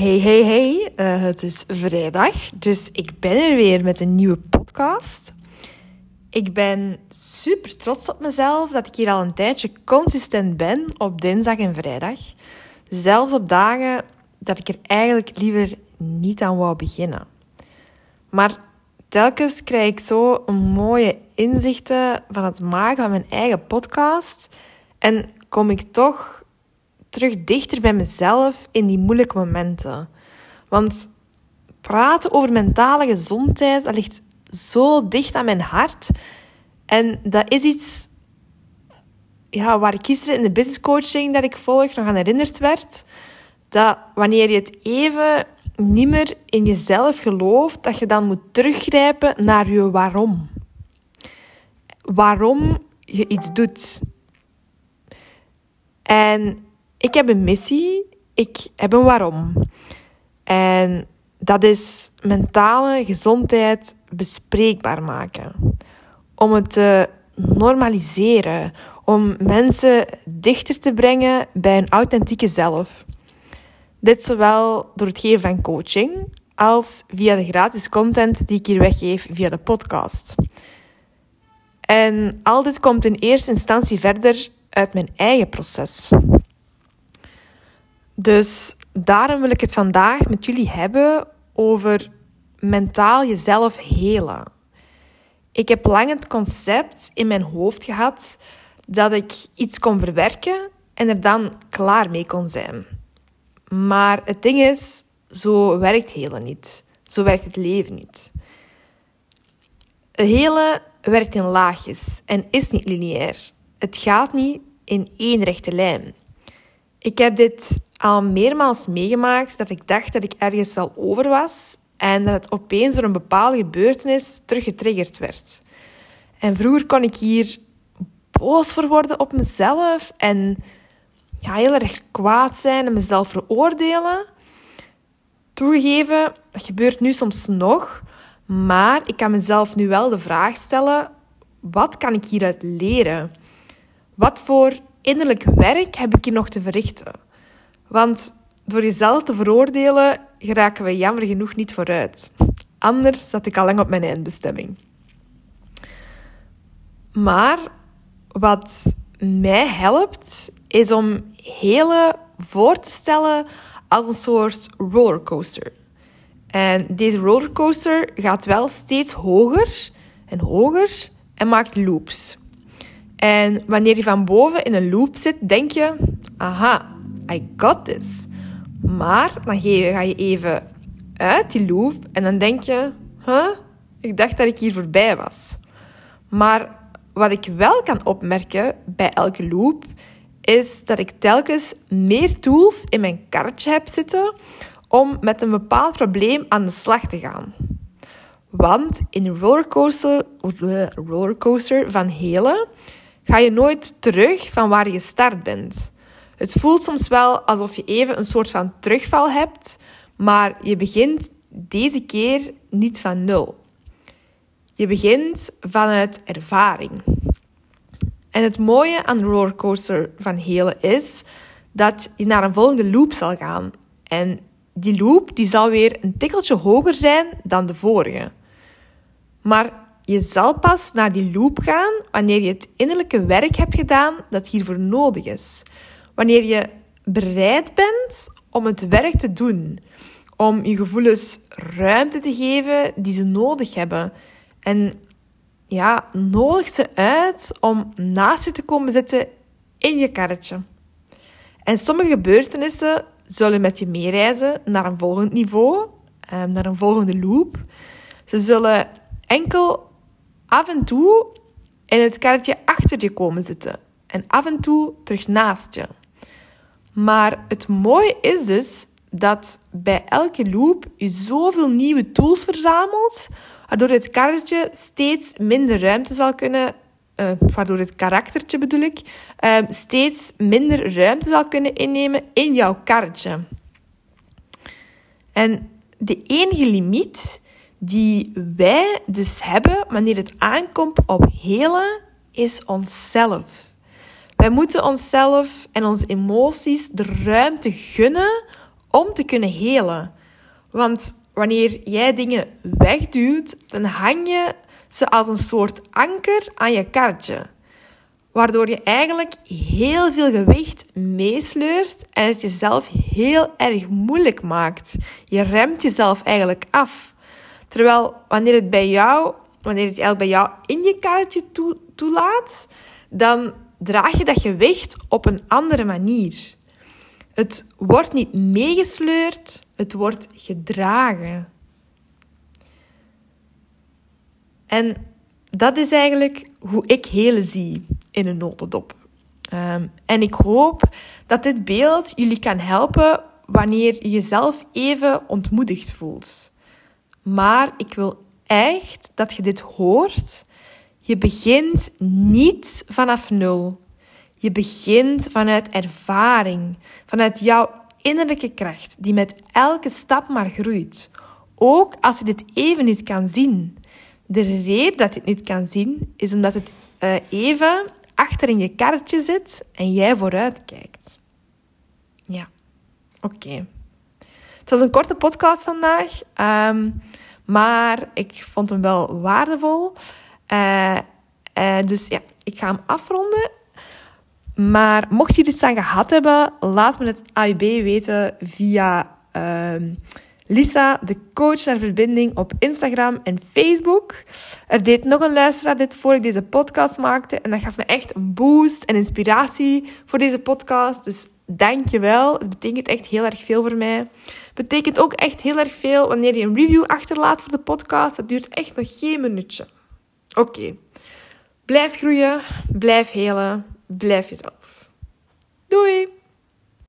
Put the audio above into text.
Hey, hey, hey. Uh, het is vrijdag, dus ik ben er weer met een nieuwe podcast. Ik ben super trots op mezelf dat ik hier al een tijdje consistent ben op dinsdag en vrijdag. Zelfs op dagen dat ik er eigenlijk liever niet aan wou beginnen. Maar telkens krijg ik zo mooie inzichten van het maken van mijn eigen podcast. En kom ik toch terug dichter bij mezelf in die moeilijke momenten. Want praten over mentale gezondheid, dat ligt zo dicht aan mijn hart. En dat is iets ja, waar ik gisteren in de business coaching dat ik volg nog aan herinnerd werd. Dat wanneer je het even niet meer in jezelf gelooft, dat je dan moet teruggrijpen naar je waarom. Waarom je iets doet. En ik heb een missie, ik heb een waarom. En dat is mentale gezondheid bespreekbaar maken. Om het te normaliseren, om mensen dichter te brengen bij hun authentieke zelf. Dit zowel door het geven van coaching als via de gratis content die ik hier weggeef via de podcast. En al dit komt in eerste instantie verder uit mijn eigen proces. Dus daarom wil ik het vandaag met jullie hebben over mentaal jezelf helen. Ik heb lang het concept in mijn hoofd gehad dat ik iets kon verwerken en er dan klaar mee kon zijn. Maar het ding is, zo werkt helen niet. Zo werkt het leven niet. Het werkt in laagjes en is niet lineair. Het gaat niet in één rechte lijn. Ik heb dit al meermaals meegemaakt dat ik dacht dat ik ergens wel over was en dat het opeens door een bepaalde gebeurtenis teruggetriggerd werd. En vroeger kon ik hier boos voor worden op mezelf en ja, heel erg kwaad zijn en mezelf veroordelen. Toegegeven, dat gebeurt nu soms nog, maar ik kan mezelf nu wel de vraag stellen: wat kan ik hieruit leren? Wat voor innerlijk werk heb ik hier nog te verrichten? Want door jezelf te veroordelen, geraken we jammer genoeg niet vooruit. Anders zat ik al lang op mijn eindbestemming. Maar wat mij helpt, is om hele voor te stellen als een soort rollercoaster. En deze rollercoaster gaat wel steeds hoger en hoger en maakt loops. En wanneer je van boven in een loop zit, denk je: aha, I got this. Maar dan ga je even uit die loop en dan denk je: huh? Ik dacht dat ik hier voorbij was. Maar wat ik wel kan opmerken bij elke loop, is dat ik telkens meer tools in mijn karretje heb zitten om met een bepaald probleem aan de slag te gaan. Want in een rollercoaster, rollercoaster van helen ga je nooit terug van waar je gestart bent. Het voelt soms wel alsof je even een soort van terugval hebt, maar je begint deze keer niet van nul. Je begint vanuit ervaring. En het mooie aan de rollercoaster van Helen is dat je naar een volgende loop zal gaan. En die loop die zal weer een tikkeltje hoger zijn dan de vorige. Maar je zal pas naar die loop gaan wanneer je het innerlijke werk hebt gedaan dat hiervoor nodig is. Wanneer je bereid bent om het werk te doen, om je gevoelens ruimte te geven die ze nodig hebben. En ja, nodig ze uit om naast je te komen zitten in je karretje. En sommige gebeurtenissen zullen met je meereizen naar een volgend niveau, ehm, naar een volgende loop. Ze zullen enkel af en toe in het karretje achter je komen zitten en af en toe terug naast je. Maar het mooie is dus dat bij elke loop je zoveel nieuwe tools verzamelt, waardoor het karretje steeds minder ruimte zal kunnen, uh, waardoor het karaktertje bedoel ik, uh, steeds minder ruimte zal kunnen innemen in jouw karretje. En de enige limiet die wij dus hebben wanneer het aankomt op helen, is onszelf. Wij moeten onszelf en onze emoties de ruimte gunnen om te kunnen helen. Want wanneer jij dingen wegduwt, dan hang je ze als een soort anker aan je karretje. Waardoor je eigenlijk heel veel gewicht meesleurt en het jezelf heel erg moeilijk maakt. Je remt jezelf eigenlijk af. Terwijl wanneer het bij jou, wanneer het eigenlijk bij jou in je karretje toelaat, dan draag je dat gewicht op een andere manier. Het wordt niet meegesleurd, het wordt gedragen. En dat is eigenlijk hoe ik hele zie in een notendop. Ehm, en ik hoop dat dit beeld jullie kan helpen wanneer je jezelf even ontmoedigd voelt. Maar ik wil echt dat je dit hoort. Je begint niet vanaf nul. Je begint vanuit ervaring, vanuit jouw innerlijke kracht, die met elke stap maar groeit. Ook als je dit even niet kan zien. De reden dat je het niet kan zien, is omdat het uh, even achter in je karretje zit en jij vooruit kijkt. Ja, oké. Het was een korte podcast vandaag, um, maar ik vond hem wel waardevol. Uh, uh, dus ja, ik ga hem afronden. Maar mocht je iets aan gehad hebben, laat me het AUB weten via uh, Lisa, de coach naar verbinding op Instagram en Facebook. Er deed nog een luisteraar dit voor ik deze podcast maakte. En dat gaf me echt een boost en inspiratie voor deze podcast. Dus dank je wel. Het betekent echt heel erg veel voor mij. Het betekent ook echt heel erg veel wanneer je een review achterlaat voor de podcast. Dat duurt echt nog geen minuutje. Oké. Blijf groeien, blijf helen, blijf jezelf. Doei!